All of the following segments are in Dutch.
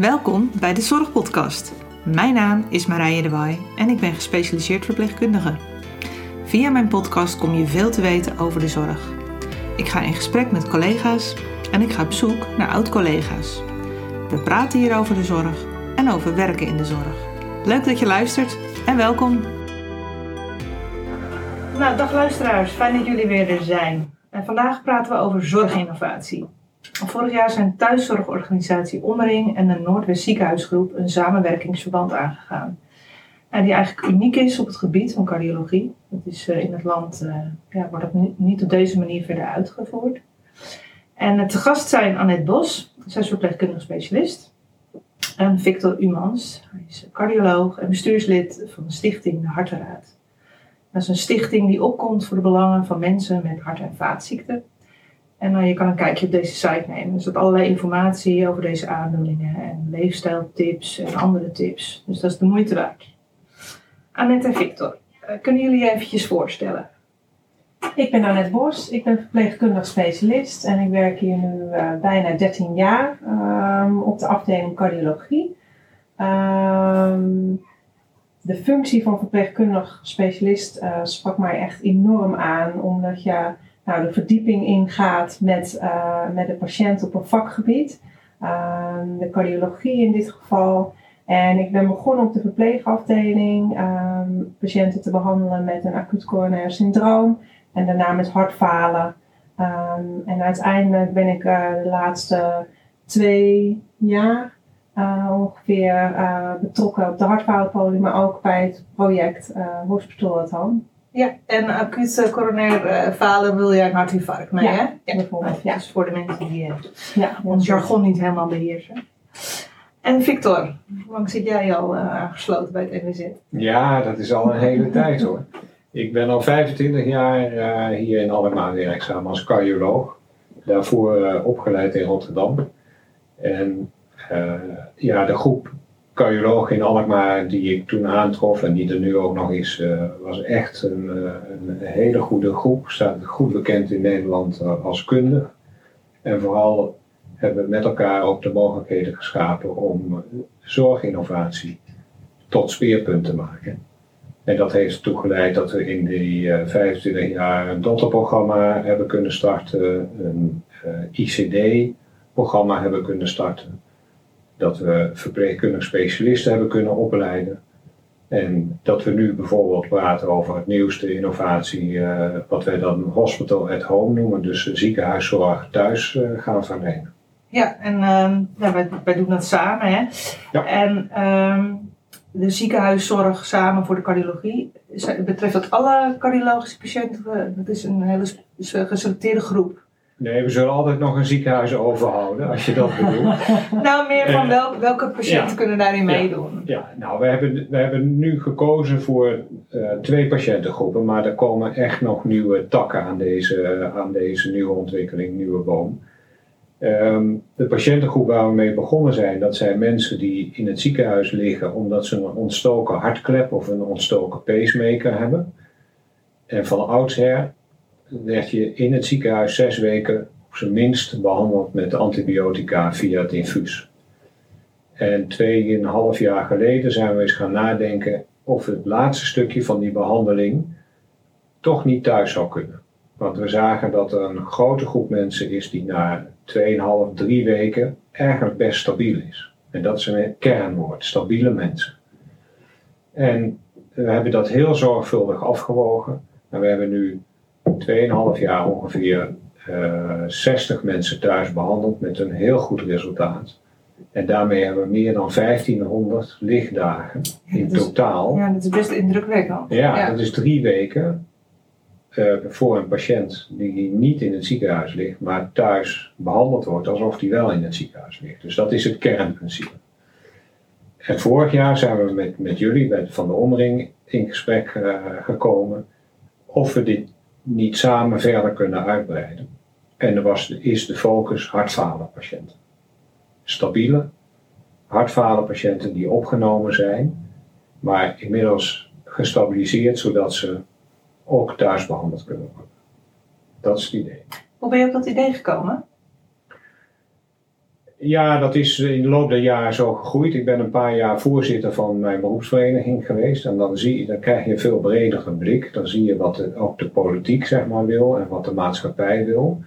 Welkom bij de Zorgpodcast. Mijn naam is Marije de Waai en ik ben gespecialiseerd verpleegkundige. Via mijn podcast kom je veel te weten over de zorg. Ik ga in gesprek met collega's en ik ga op zoek naar oud-collega's. We praten hier over de zorg en over werken in de zorg. Leuk dat je luistert en welkom. Nou, dag luisteraars, fijn dat jullie weer er zijn. En vandaag praten we over zorginnovatie. Vorig jaar zijn thuiszorgorganisatie Ommering en de Noordwest Ziekenhuisgroep een samenwerkingsverband aangegaan. En die eigenlijk uniek is op het gebied van cardiologie. Dat is uh, in het land, uh, ja, wordt dat niet op deze manier verder uitgevoerd. En uh, te gast zijn Annette Bos, zij is verpleegkundig specialist. En Victor Umans, hij is cardioloog en bestuurslid van de stichting De Hartenraad. Dat is een stichting die opkomt voor de belangen van mensen met hart- en vaatziekten. En uh, je kan een kijkje op deze site nemen. Er staat allerlei informatie over deze aandoeningen en leefstijltips en andere tips. Dus dat is de moeite waard. Annette en Victor, uh, kunnen jullie je eventjes voorstellen? Ik ben Annette Bos, ik ben verpleegkundig specialist en ik werk hier nu uh, bijna 13 jaar um, op de afdeling cardiologie. Um, de functie van verpleegkundig specialist sprak mij echt enorm aan, omdat je nou, de verdieping ingaat met, uh, met de patiënt op een vakgebied. Uh, de cardiologie in dit geval. En ik ben begonnen op de verpleegafdeling um, patiënten te behandelen met een acuut coronair syndroom en daarna met hartfalen. Um, en uiteindelijk ben ik uh, de laatste twee jaar uh, ongeveer betrokken op de hartfalenpolie, maar ook bij het project Hospital at Home. Ja, en acuut coronair falen wil je een hartinfarct mee, ja, hè? Ja, bijvoorbeeld. Ja. Dus voor de mensen die ja, ons jargon niet helemaal beheersen. En Victor, hoe lang zit jij al uh, aangesloten bij het NWZ? Ja, dat is al een hele tijd hoor. Ik ben al 25 jaar uh, hier in Alkmaar werkzaam als cardioloog. Daarvoor uh, opgeleid in Rotterdam. En ja, de groep cardiologen in Alkmaar die ik toen aantrof en die er nu ook nog is, was echt een, een, hele goede groep. Staat goed bekend in Nederland als kundig. En vooral hebben we met elkaar ook de mogelijkheden geschapen om zorginnovatie tot speerpunt te maken. En dat heeft ertoe geleid dat we in die uh, 25 jaar een dotterprogramma hebben kunnen starten, een ICD-programma hebben kunnen starten, dat we verpleegkundig specialisten hebben kunnen opleiden. En dat we nu bijvoorbeeld praten over het nieuwste innovatie, uh, wat wij dan hospital at home noemen, dus ziekenhuiszorg thuis gaan verlenen. Ja, en um, ja, wij, wij, doen dat samen. Hè? Ja. En um, de ziekenhuiszorg samen voor de cardiologie, betreft dat alle cardiologische patiënten? Dat is een hele geselecteerde groep. Nee, we zullen altijd nog een ziekenhuis overhouden, als je dat bedoelt. nou, meer van wel, welke patiënten ja. kunnen daarin meedoen? Ja, ja. nou, we hebben, we hebben nu gekozen voor uh, twee patiëntengroepen, maar er komen echt nog nieuwe takken aan deze, aan deze nieuwe ontwikkeling, nieuwe boom. Um, de patiëntengroep waar we mee begonnen zijn, dat zijn mensen die in het ziekenhuis liggen omdat ze een ontstoken hartklep of een ontstoken pacemaker hebben. En van oudsher werd je in het ziekenhuis zes weken op zijn minst behandeld met antibiotica via het infuus. En tweeënhalf jaar geleden zijn we eens gaan nadenken of het laatste stukje van die behandeling toch niet thuis zou kunnen. Want we zagen dat er een grote groep mensen is die na 2,5, 3 weken eigenlijk best stabiel is. En dat is een kernwoord, stabiele mensen. En we hebben dat heel zorgvuldig afgewogen. En we hebben nu 2,5 jaar ongeveer uh, 60 mensen thuis behandeld met een heel goed resultaat. En daarmee hebben we meer dan 1500 lichtdagen in is, totaal. Ja, dat is best indrukwekkend. Ja, ja. dat is drie weken uh, voor een patiënt die niet in het ziekenhuis ligt, maar thuis behandeld wordt alsof die wel in het ziekenhuis ligt. Dus dat is het kernprincipe. En vorig jaar zijn we met, met jullie, met Van de Omring, in gesprek uh, gekomen of we dit niet samen verder kunnen uitbreiden. En er was, is de focus hartfalenpatiënten. Stabiele hartfalenpatiënten die opgenomen zijn, maar inmiddels gestabiliseerd zodat ze ook thuis behandeld kunnen worden. Dat is het idee. Hoe ben je op dat idee gekomen? Ja, dat is in de loop der jaren zo gegroeid. Ik ben een paar jaar voorzitter van mijn beroepsvereniging geweest. En dan, zie je, dan krijg je een veel bredere blik. Dan zie je wat de, ook de politiek zeg maar, wil en wat de maatschappij wil.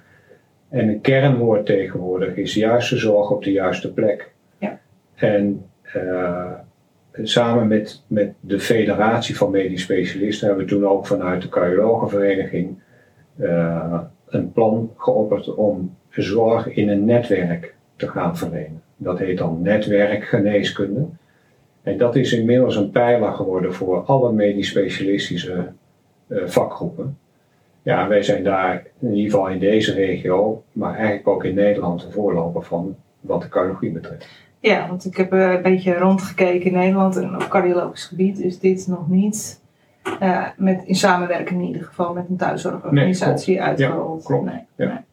En een kernwoord tegenwoordig is juiste zorg op de juiste plek. Ja. En eh, samen met, met de Federatie van Medisch Specialisten hebben we toen ook vanuit de cardiologenvereniging eh, een plan geopperd om zorg in een netwerk te gaan verlenen. Dat heet dan netwerkgeneeskunde. En dat is inmiddels een pijler geworden voor alle medisch specialistische uh, vakgroepen. Ja, wij zijn daar in ieder geval in deze regio, maar eigenlijk ook in Nederland de voorloper van wat de cardiologie betreft. Ja, want ik heb uh, een beetje rondgekeken in Nederland en op cardiologisch gebied is dit nog niet uh, met, in samenwerking in ieder geval met een thuiszorgorganisatie nee, uitgerold. Ja, klopt. Nee, Ja.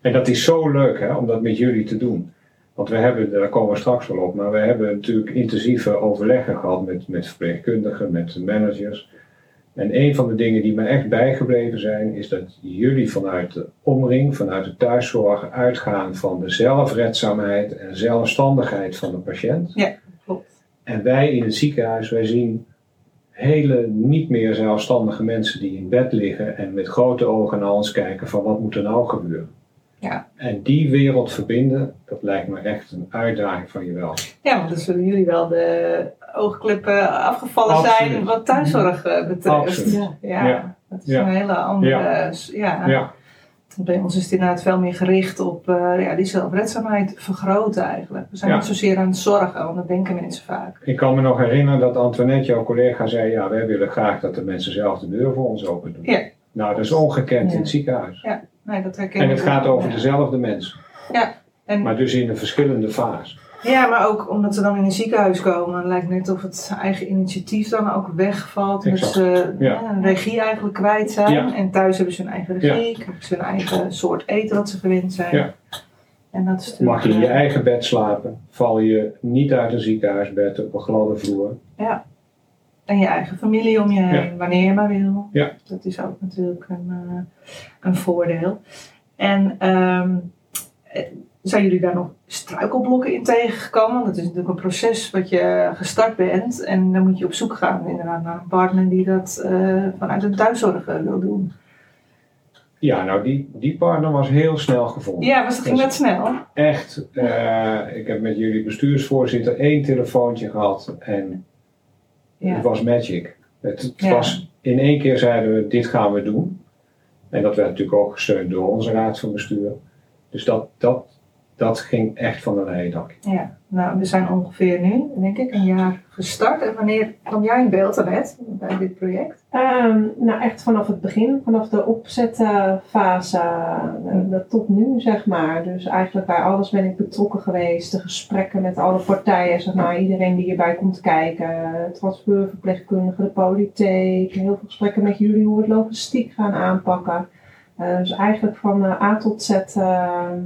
En dat is zo leuk hè, om dat met jullie te doen. Want we hebben, daar komen we straks wel op, maar we hebben natuurlijk intensieve overleggen gehad met, met verpleegkundigen, met managers. En een van de dingen die me echt bijgebleven zijn, is dat jullie vanuit de omring, vanuit de thuiszorg, uitgaan van de zelfredzaamheid en zelfstandigheid van de patiënt. Ja, klopt. En wij in het ziekenhuis, wij zien hele niet meer zelfstandige mensen die in bed liggen en met grote ogen naar ons kijken van wat moet er nou gebeuren. Ja. En die wereld verbinden, dat lijkt me echt een uitdaging van je wel. Ja, want dan zullen jullie wel de oogklippen afgevallen Absoluut. zijn wat thuiszorg eh, betreft. Absoluut. Ja. Ja, Ja. dat is Ja. een hele andere. Ja. Ja. Ja, Bij ons is het inderdaad veel meer gericht op eh, ja, die zelfredzaamheid vergroten eigenlijk. We zijn Ja. niet zozeer aan het zorgen, want dat denken mensen vaak. ik kan me nog herinneren dat Antoinette, jouw collega, zei: Ja, wij willen graag dat de mensen zelf de deur voor ons open doen. Ja. Nou, dat is ongekend Ja. in het ziekenhuis. Nee, dat herken En het gaat over Ja. dezelfde mensen, En, maar dus in een verschillende fase. ja, maar ook omdat ze dan in een ziekenhuis komen, lijkt net of het eigen initiatief dan ook wegvalt. Dat Exact. ze Ja. ja, een regie eigenlijk kwijt zijn. Ja. En thuis hebben ze hun eigen regie, krijgen ze hun eigen soort eten wat ze gewend zijn. Ja. En dat is Mag je in je eh, eigen bed slapen, val je niet uit een ziekenhuisbed op een gladde vloer. En je eigen familie om je heen, wanneer je maar wil. Ja. Dat is ook natuurlijk een, eh, een voordeel. En ehm, eh, zijn jullie daar nog struikelblokken in tegengekomen? Want het is natuurlijk een proces wat je gestart bent. En dan moet je op zoek gaan inderdaad naar een partner die dat eh, vanuit de thuiszorg eh, wil doen. Ja, nou die, die partner was heel snel gevonden. Ja, was het ging dat snel? Echt, ik heb met jullie bestuursvoorzitter één telefoontje gehad en Ja. het was magic. Het, het Ja. was, in één keer zeiden we, dit gaan we doen. En dat werd natuurlijk ook gesteund door onze raad van bestuur. Dus dat, dat, dat ging echt van een leien dak. Ja, nou, we zijn ongeveer nu, denk ik, een jaar gestart. En wanneer kwam jij in beeld, Annette, bij dit project? Ehm, nou, echt vanaf het begin, vanaf de opzetfase eh, tot nu, zeg maar. Dus eigenlijk bij alles ben ik betrokken geweest. De gesprekken met alle partijen, zeg maar. Iedereen die hierbij komt kijken. Transferverpleegkundigen, de politiek. Heel veel gesprekken met jullie hoe we het logistiek gaan aanpakken. Eh, dus eigenlijk van eh, A tot Z ehm,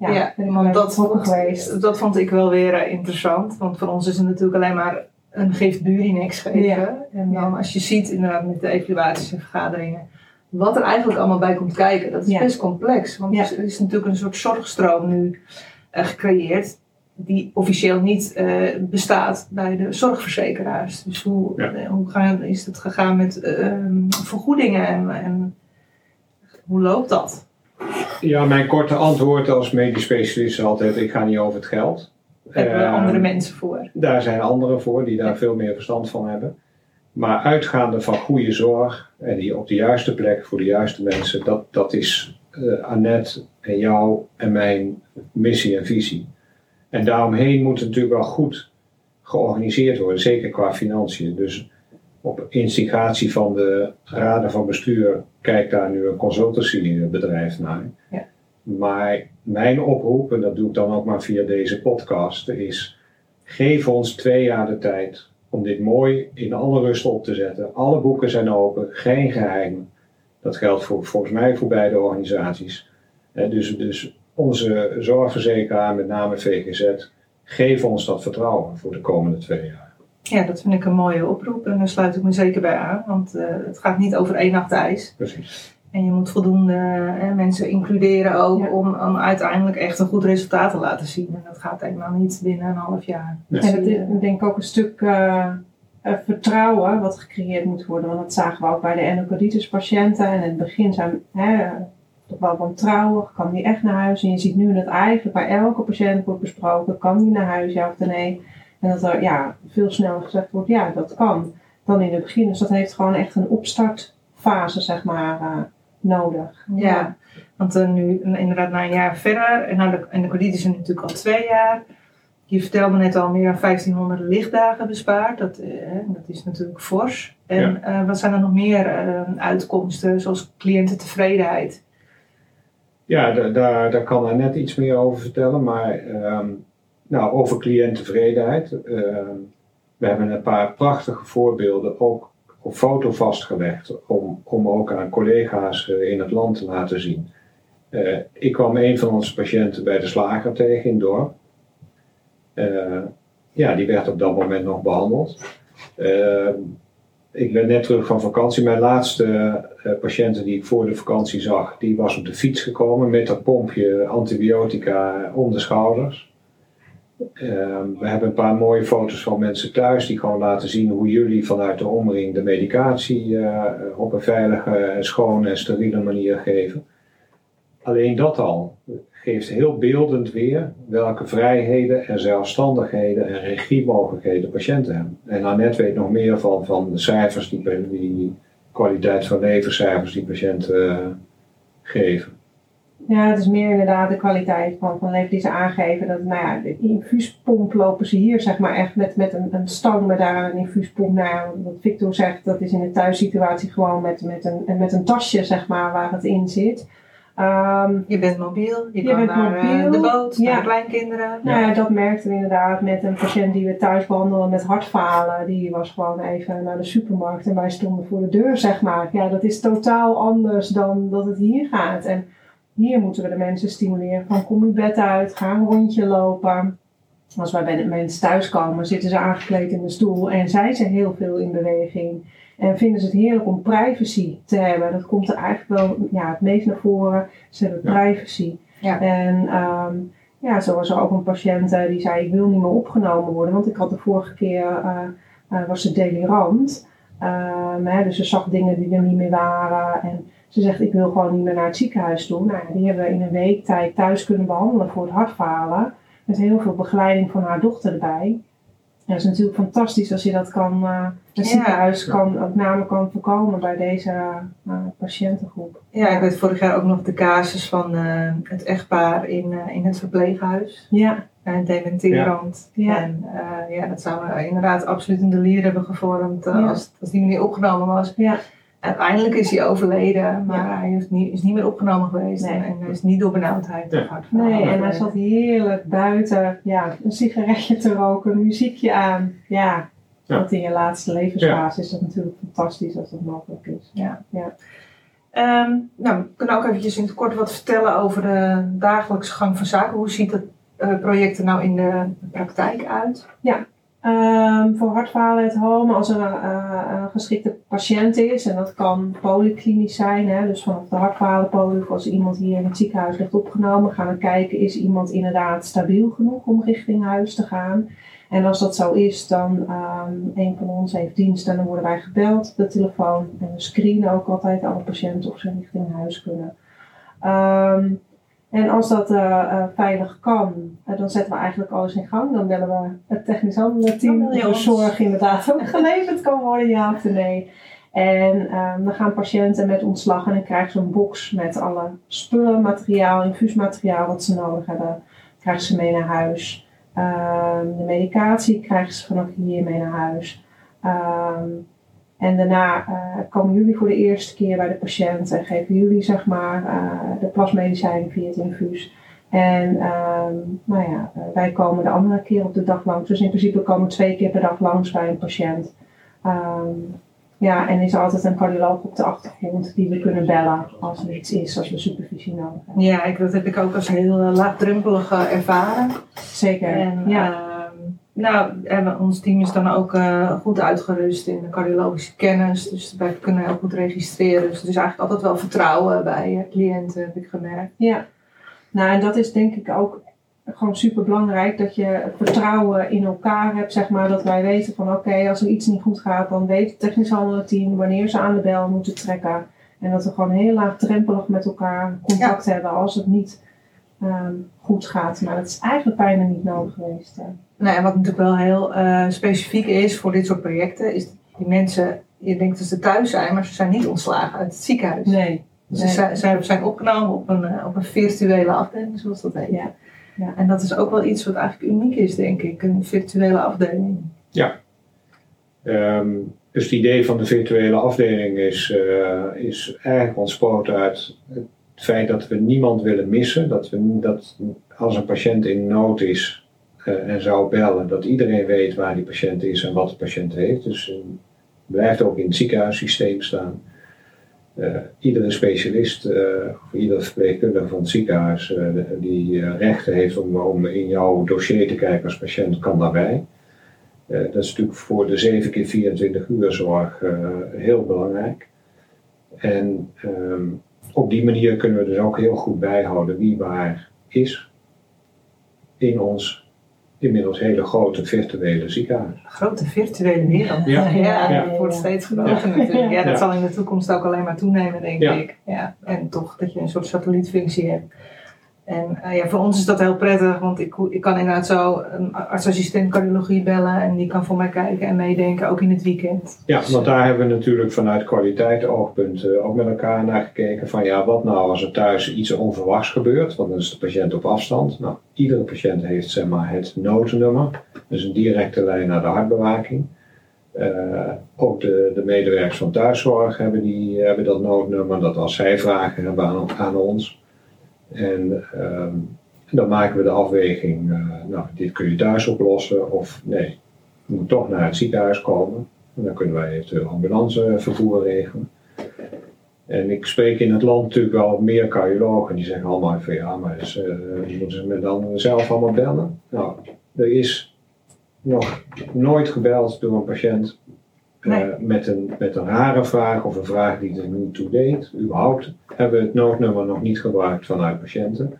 ja, erbij dat vond, geweest. dat vond ik wel weer eh, interessant. Want voor ons is het natuurlijk alleen maar een geeft buur niks geven. Ja. En dan Ja. als je ziet inderdaad met de evaluaties en vergaderingen. Wat er eigenlijk allemaal bij komt kijken. Dat is Ja. best complex. Want Ja. er is natuurlijk een soort zorgstroom nu eh, gecreëerd. Die officieel niet eh, bestaat bij de zorgverzekeraars. Dus hoe, Ja. hoe gaan, is het gegaan met eh, vergoedingen en, en hoe loopt dat? Ja, mijn korte antwoord als medisch specialist is altijd, ik ga niet over het geld. Daar hebben we Eh, andere mensen voor. Daar zijn anderen voor die daar veel meer verstand van hebben. Maar uitgaande van goede zorg en die op de juiste plek voor de juiste mensen, dat, dat is eh, Annette en jou en mijn missie en visie. En daaromheen moet het natuurlijk wel goed georganiseerd worden, zeker qua financiën. Dus op instigatie van de raden van bestuur kijkt daar nu een consultancybedrijf naar. Ja. Maar mijn oproep, en dat doe ik dan ook maar via deze podcast, is geef ons twee jaar de tijd om dit mooi in alle rust op te zetten. Alle boeken zijn open, geen geheimen. Dat geldt voor, volgens mij voor beide organisaties. Dus, dus onze zorgverzekeraar, met name VGZ, geef ons dat vertrouwen voor de komende twee jaar. Ja, dat vind ik een mooie oproep en daar sluit ik me zeker bij aan, want eh, het gaat niet over één nacht ijs. Precies. En je moet voldoende hè, mensen includeren ook Ja. om, om uiteindelijk echt een goed resultaat te laten zien. En dat gaat helemaal niet binnen een half jaar. En het is eh, denk ik ook een stuk eh, eh, vertrouwen wat gecreëerd moet worden. Want dat zagen we ook bij de endocarditis patiënten. En in het begin zijn hè, toch wel wantrouwig, kan die echt naar huis? En je ziet nu dat eigenlijk bij elke patiënt wordt besproken, kan die naar huis, ja of nee? En dat er ja, veel sneller gezegd wordt, ja dat kan, dan in het begin. Dus dat heeft gewoon echt een opstartfase, zeg maar, eh, nodig. Ja, want eh, nu inderdaad na een jaar verder, en, nou, de, en de krediet is er natuurlijk al twee jaar. Je vertelde net al meer dan 1500 lichtdagen bespaard. Dat, eh, dat is natuurlijk fors. En eh, wat zijn er nog meer eh, uitkomsten, zoals cliëntentevredenheid? Ja, da- daar, daar kan hij net iets meer over vertellen. Maar ehm, nou, over cliënttevredenheid. ehm, we hebben een paar prachtige voorbeelden ook op foto vastgelegd. Om, om ook aan collega's eh, in het land te laten zien. Eh, ik kwam een van onze patiënten bij de slager tegen in het dorp. Eh, ja, die werd op dat moment nog behandeld. Ik ben net terug van vakantie. Mijn laatste patiënten die ik voor de vakantie zag, die was op de fiets gekomen met dat pompje antibiotica om de schouders. Ehm, we hebben een paar mooie foto's van mensen thuis die gewoon laten zien hoe jullie vanuit de omring de medicatie eh, op een veilige, schone en steriele manier geven. Alleen dat al geeft heel beeldend weer welke vrijheden en zelfstandigheden en regiemogelijkheden patiënten hebben. En Annette weet nog meer van, van de cijfers, die, die kwaliteit van levenscijfers die patiënten eh, geven. Ja, het is meer inderdaad de kwaliteit van, van leven die ze aangeven. Dat, nou ja, de infuuspomp lopen ze hier zeg maar echt met, met een, een stang met daar een infuuspomp. Nou ja, wat Victor zegt, dat is in de thuissituatie gewoon met, met, een, met een tasje zeg maar waar het in zit. Ehm, Je bent mobiel, je, Je kan bent naar eh, mobiel, de boot, ja. naar kleinkinderen. Nou ja, dat merkten we inderdaad met een patiënt die we thuis behandelen met hartfalen. Die was gewoon even naar de supermarkt en wij stonden voor de deur, zeg maar. Ja, dat is totaal anders dan dat het hier gaat. En hier moeten we de mensen stimuleren van kom je bed uit, ga een rondje lopen. Als wij bij de mensen thuiskomen, zitten ze aangekleed in de stoel en zijn ze heel veel in beweging. En vinden ze het heerlijk om privacy te hebben. Dat komt er eigenlijk wel ja, het meest naar voren. Ze hebben Ja. privacy. Ja. En ehm, ja, zo was er ook een patiënt eh, die zei: Ik wil niet meer opgenomen worden, want ik had de vorige keer eh, eh, was ze delirant. Ehm, hè, dus ze zag dingen die er niet meer waren. En ze zegt: Ik wil gewoon niet meer naar het ziekenhuis toe. Nou, ja, die hebben we in een week tijd thuis kunnen behandelen voor het hartfalen. Met heel veel begeleiding van haar dochter erbij. Dat is natuurlijk fantastisch als je dat kan, eh het Ja. ziekenhuis kan, ook name kan voorkomen bij deze eh, patiëntengroep. Ja, ik weet vorig jaar ook nog de casus van eh, het echtpaar in, in het verpleeghuis. Ja, Uh, dementerend. Ja. En ja, dat zou inderdaad absoluut een delier hebben gevormd als, als die meneer opgenomen was. ja. Uiteindelijk is hij overleden, maar Ja. hij is niet, is niet meer opgenomen geweest. Nee. En, hij is niet door benauwdheid Ja. hartfalen Nee, en hij zat heerlijk buiten, ja, een sigaretje te roken, een muziekje aan. Ja, Ja. want in je laatste levensfase is dat natuurlijk fantastisch als dat mogelijk is. Ehm, nou, we kunnen ook eventjes in het kort wat vertellen over de dagelijkse gang van zaken. Hoe ziet het eh, project er nou in de praktijk uit? Ehm, voor hartfalen het home, als er een, eh, een geschikte patiënt is, en dat kan polyklinisch zijn, hè, dus vanaf de hartfalenpolie, als iemand hier in het ziekenhuis ligt opgenomen, gaan we kijken, is iemand inderdaad stabiel genoeg om richting huis te gaan? En als dat zo is, dan ehm een van ons heeft dienst en dan worden wij gebeld op de telefoon. En we screenen ook altijd alle patiënten of ze richting huis kunnen. Ehm, en als dat eh, eh, veilig kan, eh, dan zetten we eigenlijk alles in gang. Dan bellen we het technisch handelteam, de zorg inderdaad ook geleverd kan worden, ja of nee. En dan gaan patiënten met ontslag en dan krijgen ze een box met alle spullen, materiaal, infuusmateriaal wat ze nodig hebben. Krijgen ze mee naar huis. Ehm, de medicatie krijgen ze vanaf hier mee naar huis. Ehm, en daarna eh, komen jullie voor de eerste keer bij de patiënt en geven jullie zeg maar eh, de plasmedicijnen via het infuus. En ehm, nou ja, eh, wij komen de andere keer op de dag langs. Dus in principe komen we twee keer per dag langs bij een patiënt. Ehm, ja, en is er altijd een cardioloog op de achtergrond die we kunnen bellen als er iets is, als we supervisie nodig hebben. Ja, ik, dat heb ik ook als heel laagdrempelig eh, ervaren. Zeker. En ja. Nou, en ons team is dan ook eh, goed uitgerust in de cardiologische kennis. Dus wij kunnen heel goed registreren. Dus er is eigenlijk altijd wel vertrouwen bij eh, cliënten, heb ik gemerkt. Ja, nou en dat is denk ik ook gewoon super belangrijk dat je vertrouwen in elkaar hebt, zeg maar. Dat wij weten van oké, als er iets niet goed gaat, dan weet het technisch team wanneer ze aan de bel moeten trekken. En dat we gewoon heel laagdrempelig met elkaar contact hebben als het niet ehm, goed gaat. Maar dat is eigenlijk bijna niet nodig geweest. Hè. Nou, en wat natuurlijk wel heel eh, specifiek is voor dit soort projecten, is die mensen, je denkt dat ze thuis zijn, maar ze zijn niet ontslagen uit het ziekenhuis. Nee. Ze zijn, zijn, zijn opgenomen op een, eh, op een virtuele afdeling, zoals dat heet. Ja. Ja. En dat is ook wel iets wat eigenlijk uniek is, denk ik, een virtuele afdeling. Ja. Ehm, dus het idee van de virtuele afdeling is, uh, is eigenlijk ontspoten uit het feit dat we niemand willen missen. Dat, we, dat als een patiënt in nood is en zou bellen, dat iedereen weet waar die patiënt is en wat de patiënt heeft. Dus uh, blijft ook in het ziekenhuissysteem staan. Uh, iedere specialist uh, of iedere verpleegkundige van het ziekenhuis die rechten heeft om, om, in jouw dossier te kijken als patiënt, kan daarbij. dat is natuurlijk voor de 7 keer 24 uur zorg heel belangrijk. En um, op die manier kunnen we dus ook heel goed bijhouden wie waar is in ons inmiddels hele grote virtuele ziekenhuis. Grote virtuele wereld. Ja, ja, ja. het wordt steeds groter ja. natuurlijk. Ja, dat zal in de toekomst ook alleen maar toenemen, denk ik. Ja. En toch dat je een soort satellietfunctie hebt. En uh, ja, voor ons is dat heel prettig, want ik, ik kan inderdaad zo een artsassistent cardiologie bellen en die kan voor mij kijken en meedenken, ook in het weekend. Ja, want daar hebben we natuurlijk vanuit kwaliteit oogpunt uh, ook met elkaar naar gekeken van ja, wat nou als er thuis iets onverwachts gebeurt, want dan is de patiënt op afstand. Nou, iedere patiënt heeft zeg maar het noodnummer, dus een directe lijn naar de hartbewaking. Uh, ook de, de medewerkers van thuiszorg hebben, die, hebben dat noodnummer, dat als zij vragen hebben aan ons, en um, dan maken we de afweging, uh, nou, dit kun je thuis oplossen of nee, je moet toch naar het ziekenhuis komen. En dan kunnen wij eventueel ambulancevervoer regelen. En ik spreek in het land natuurlijk wel meer cardiologen die zeggen allemaal van ja, maar dus, uh, moeten ze me dan zelf allemaal bellen? Nou, er is nog nooit gebeld door een patiënt Nee. Uh, met, een, met een rare vraag of een vraag die er niet toe deed. Überhaupt hebben we het noodnummer nog niet gebruikt vanuit patiënten.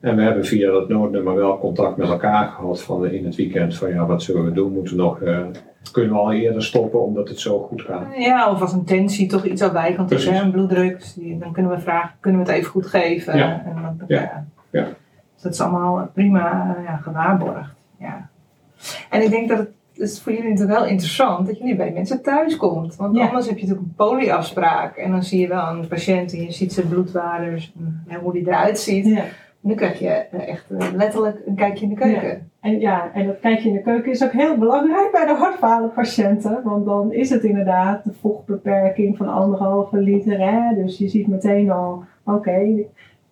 En we hebben via dat noodnummer wel contact met elkaar gehad van in het weekend van ja, wat zullen we doen? Moeten we nog, uh, kunnen we al eerder stoppen omdat het zo goed gaat? Ja, of als een tensie toch iets afwijkend is, een bloeddruk. Dus dan kunnen we vragen, kunnen we het even goed geven? Ja. En dan, ja. ja. Dus dat is allemaal prima ja, gewaarborgd. Ja. En ik denk dat het is voor jullie natuurlijk wel interessant dat jullie bij mensen thuis komt. Want Ja. anders heb je natuurlijk een polieafspraak. En dan zie je wel een patiënt en je ziet zijn bloedwaardes en hoe die eruit ziet. Ja. Nu krijg je eh, echt eh, letterlijk een kijkje in de keuken. En ja, en dat kijkje in de keuken is ook heel belangrijk bij de hartfalenpatiënten. Want dan is het inderdaad de vochtbeperking van anderhalve liter. Hè? Dus je ziet meteen al, oké,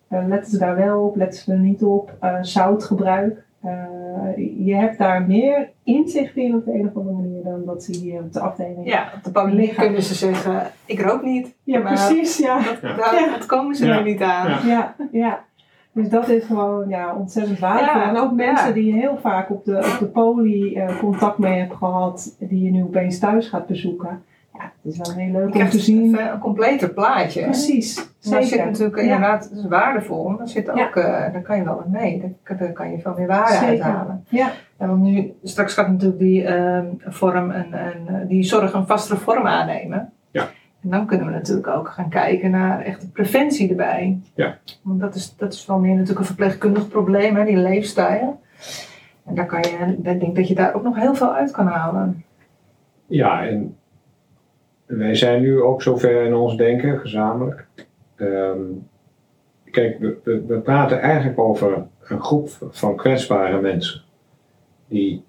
eh, letten ze daar wel op, letten ze er niet op. Eh, zoutgebruik. Eh, je hebt daar meer inzicht in op de een of andere manier dan dat ze hier op de afdeling Ja, op de Liggen. kunnen ze zeggen, ik rook niet. Ja, Maar precies, ja. Dat, Ja. daar, Ja. dat komen ze Ja. nu niet aan. Ja. Ja, ja. Dus dat is gewoon ja, ontzettend waardevol. Ja, en ook mensen ja. die je heel vaak op de, op de poli eh, contact mee hebt gehad, die je nu opeens thuis gaat bezoeken. Ja, het is wel heel leuk om te zien. een completer plaatje. Precies, Daar zit zeker. natuurlijk Ja. inderdaad, het is waardevol. maar Daar zit ook, Ja. eh, daar kan je wel wat mee. Daar, daar kan je veel meer waarde Zeker. uithalen. Ja. Ja, want nu, straks gaat natuurlijk die ehm, vorm en, en eh, die zorg een vastere vorm aannemen. Ja. En dan kunnen we natuurlijk ook gaan kijken naar echte preventie erbij. Ja. Want dat is, dat is wel meer natuurlijk een verpleegkundig probleem, hè, die leefstijl. En daar kan je, ik denk dat je daar ook nog heel veel uit kan halen. Ja, en wij zijn nu ook zover in ons denken, gezamenlijk. Ehm, kijk, we, we, we praten eigenlijk over een groep van kwetsbare mensen. Die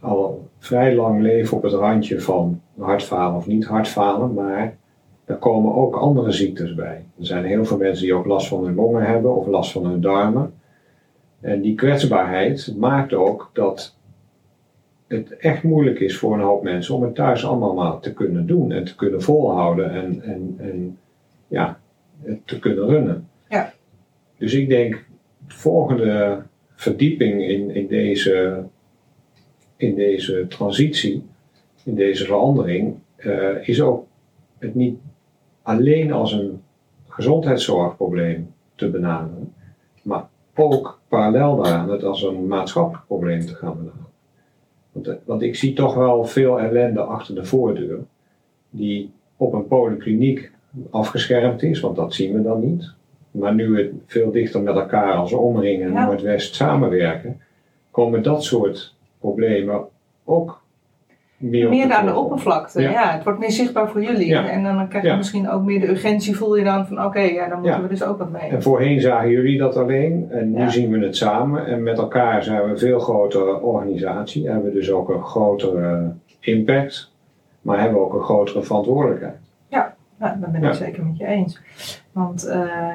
al vrij lang leven op het randje van hartfalen of niet hartfalen, maar er komen ook andere ziektes bij. Er zijn heel veel mensen die ook last van hun longen hebben of last van hun darmen. En die kwetsbaarheid maakt ook dat het echt moeilijk is voor een hoop mensen om het thuis allemaal maar te kunnen doen en te kunnen volhouden en, en, en ja, te kunnen runnen. Ja. Dus ik denk, de volgende verdieping in, in deze in deze transitie, in deze verandering, eh, is ook het niet alleen als een gezondheidszorgprobleem te benaderen, maar ook parallel daaraan het als een maatschappelijk probleem te gaan benaderen. Want, eh, want ik zie toch wel veel ellende achter de voordeur, die op een polykliniek afgeschermd is, want dat zien we dan niet. Maar nu we veel dichter met elkaar als omring en Ja. Noordwest samenwerken, komen dat soort problemen ook meer Meer aan de oppervlakte, ja. Ja. Het wordt meer zichtbaar voor jullie. Ja. En dan krijg je Ja. misschien ook meer de urgentie, voel je dan van oké, ja, dan moeten we dus ook wat mee. En voorheen zagen jullie dat alleen en nu zien we het samen. En met elkaar zijn we een veel grotere organisatie. Hebben we dus ook een grotere impact, maar hebben we ook een grotere verantwoordelijkheid. Ja, dat ben ik zeker met je eens. Want eh,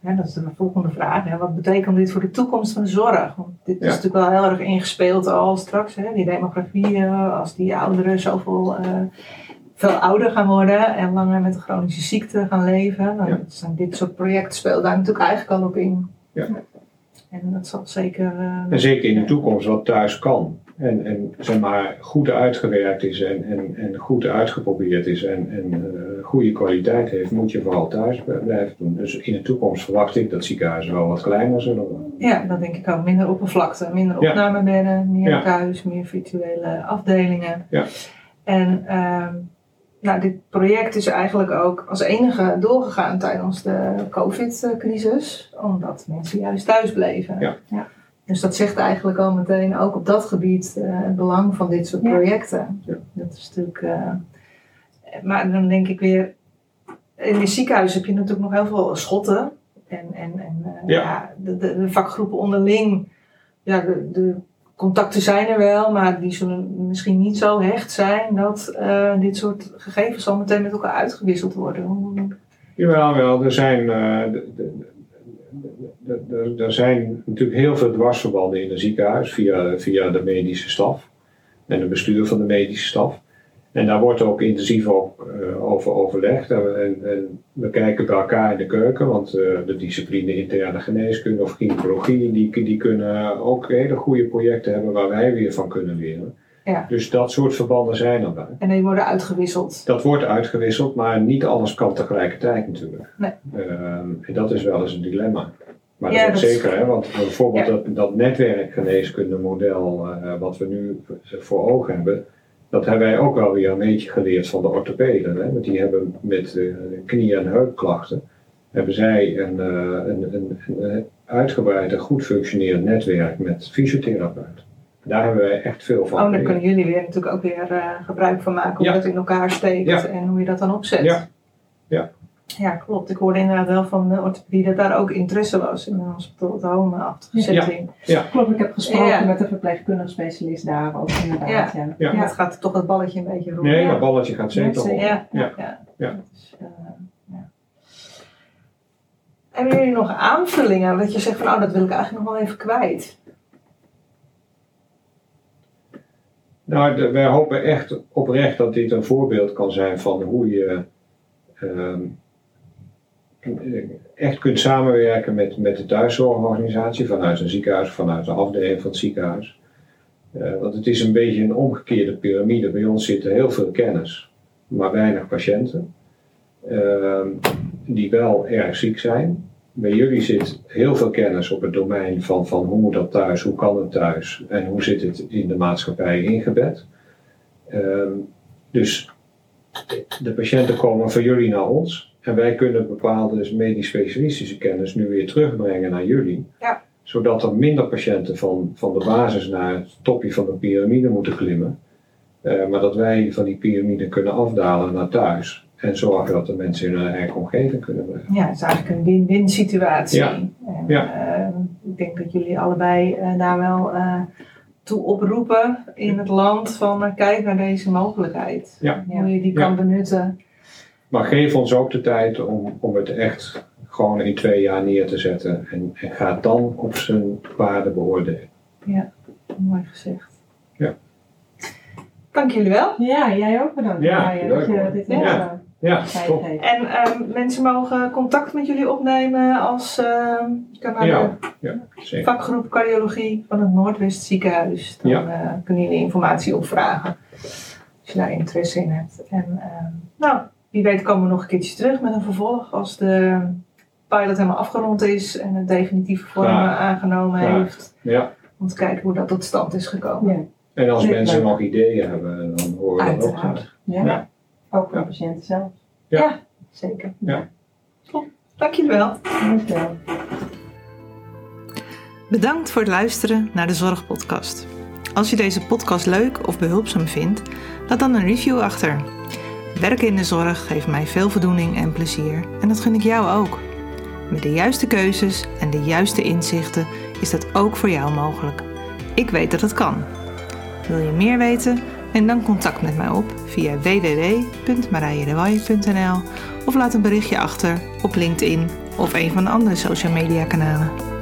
ja, dat is de volgende vraag. Hè. Wat betekent dit voor de toekomst van de zorg? Want dit is natuurlijk wel heel erg ingespeeld al straks. Hè. Die demografie, eh, als die ouderen zoveel eh, veel ouder gaan worden en langer met een chronische ziekte gaan leven. Dan Ja. zijn dit soort projecten spelen daar natuurlijk eigenlijk al op in. Ja. En dat zal zeker. eh, En zeker in de toekomst wat thuis kan. En, en zeg maar goed uitgewerkt is en, en, en goed uitgeprobeerd is en, en eh, goede kwaliteit heeft, moet je vooral thuis blijven doen. Dus in de toekomst verwacht ik dat ziekenhuizen wel wat kleiner zullen worden. Ja, dat denk ik ook. Minder oppervlakte, minder Ja. opnamebedden, meer Ja. thuis, meer virtuele afdelingen. Ja. En ehm, nou, dit project is eigenlijk ook als enige doorgegaan tijdens de COVID-crisis, omdat mensen juist thuis bleven. Ja. Dus dat zegt eigenlijk al meteen ook op dat gebied eh, het belang van dit soort projecten. Ja. Dat is natuurlijk. eh, maar dan denk ik weer, in de ziekenhuis heb je natuurlijk nog heel veel schotten. En, en, en eh, Ja. ja. de, de, de vakgroepen onderling, ja, de, de contacten zijn er wel, maar die zullen misschien niet zo hecht zijn dat eh, dit soort gegevens al meteen met elkaar uitgewisseld worden. Jawel, wel. Er zijn, eh, de- er zijn natuurlijk heel veel dwarsverbanden in een ziekenhuis via, via de medische staf en het bestuur van de medische staf. En daar wordt ook intensief op, eh, over overlegd. En, en, en we kijken bij elkaar in de keuken, want eh, de discipline interne geneeskunde of gynaecologie, die, die kunnen ook hele goede projecten hebben waar wij weer van kunnen leren. Ja. Dus dat soort verbanden zijn erbij. En die worden uitgewisseld. Dat wordt uitgewisseld, maar niet alles kan tegelijkertijd natuurlijk. Nee. Ehm, en dat is wel eens een dilemma. Maar Ja, dat is dat- zeker, hè, want bijvoorbeeld Ja. dat, dat netwerkgeneeskundemodel uh, wat we nu voor ogen hebben, dat hebben wij ook wel weer een beetje geleerd van de orthopeden. Hè? Want die hebben met uh, knie- en heupklachten, hebben zij een, uh, een, een, een uitgebreid en goed functionerend netwerk met fysiotherapeuten. Daar hebben wij echt veel van. Oh, daar kunnen jullie weer natuurlijk ook weer eh, gebruik van maken hoe Ja. dat in elkaar steekt en hoe je dat dan opzet. Ja. Ja. Ja, klopt. Ik hoorde inderdaad wel van de orthopedie dat daar ook interesse was in een hospital home-achtige Ja. setting. Klopt, ik heb gesproken Ja. met de verpleegkundige specialist daar ook inderdaad. Ja. Ja. Ja. En dat gaat toch het balletje een beetje rollen. Nee, Ja. dat balletje gaat zeker zeker. Ja, ja, Ja. ja. Ja. Dus, eh, ja. Hebben jullie nog aanvullingen? Dat je zegt van, oh, dat wil ik eigenlijk nog wel even kwijt. Nou, de- wij hopen echt oprecht dat dit een voorbeeld kan zijn van hoe je ehm, echt kunt samenwerken met, met de thuiszorgorganisatie vanuit een ziekenhuis, vanuit de afdeling van het ziekenhuis. Eh, want het is een beetje een omgekeerde piramide. Bij ons zitten heel veel kennis, maar weinig patiënten. ehm, die wel erg ziek zijn. Bij jullie zit heel veel kennis op het domein van, van hoe moet dat thuis, hoe kan het thuis en hoe zit het in de maatschappij ingebed. Ehm, dus de patiënten komen van jullie naar ons en wij kunnen bepaalde medisch specialistische kennis nu weer terugbrengen naar jullie. Ja. Zodat er minder patiënten van, van de basis naar het topje van de piramide moeten klimmen. Eh, maar dat wij van die piramide kunnen afdalen naar thuis. En zorgen dat de mensen in hun eigen omgeving kunnen blijven. Ja, het is eigenlijk een win-win situatie. Ja. En, Ja. eh, ik denk dat jullie allebei eh, daar wel toe oproepen in het land van kijk naar deze mogelijkheid. Ja. Hoe je die kan benutten. Maar geef ons ook de tijd om, om het echt gewoon in twee jaar neer te zetten. En, en ga dan op zijn waarde beoordelen. Mooi gezegd. Ja. Dank jullie wel. Ja, jij ook bedankt. Ja, leuk, dat je dit Ja. hebt, Ja, top. geven. En ehm, mensen mogen contact met jullie opnemen als je kan naar Ja, de ja, zeker. vakgroep cardiologie van het Noordwest ziekenhuis. Dan Ja. eh, kunnen jullie informatie opvragen. Als je daar interesse in hebt. En ehm, nou, wie weet komen we nog een keertje terug met een vervolg als de pilot helemaal afgerond is en het definitieve vorm Graag. aangenomen Graag. heeft. Ja. Om te kijken hoe dat tot stand is gekomen. Ja, En als mensen nog ideeën hebben, dan horen we dat ook graag. ja. Ja. ook voor Ja. patiënten zelf. Zeker. Ja. Top. Dankjewel. Dankjewel. Bedankt voor het luisteren naar de Zorgpodcast. Als je deze podcast leuk of behulpzaam vindt, laat dan een review achter. Werken in de zorg geeft mij veel voldoening en plezier en dat gun ik jou ook. Met de juiste keuzes en de juiste inzichten is dat ook voor jou mogelijk. Ik weet dat het kan. Wil je meer weten? Neem dan contact met mij op via www.marijedewaaij.nl of laat een berichtje achter op LinkedIn of een van de andere social media kanalen.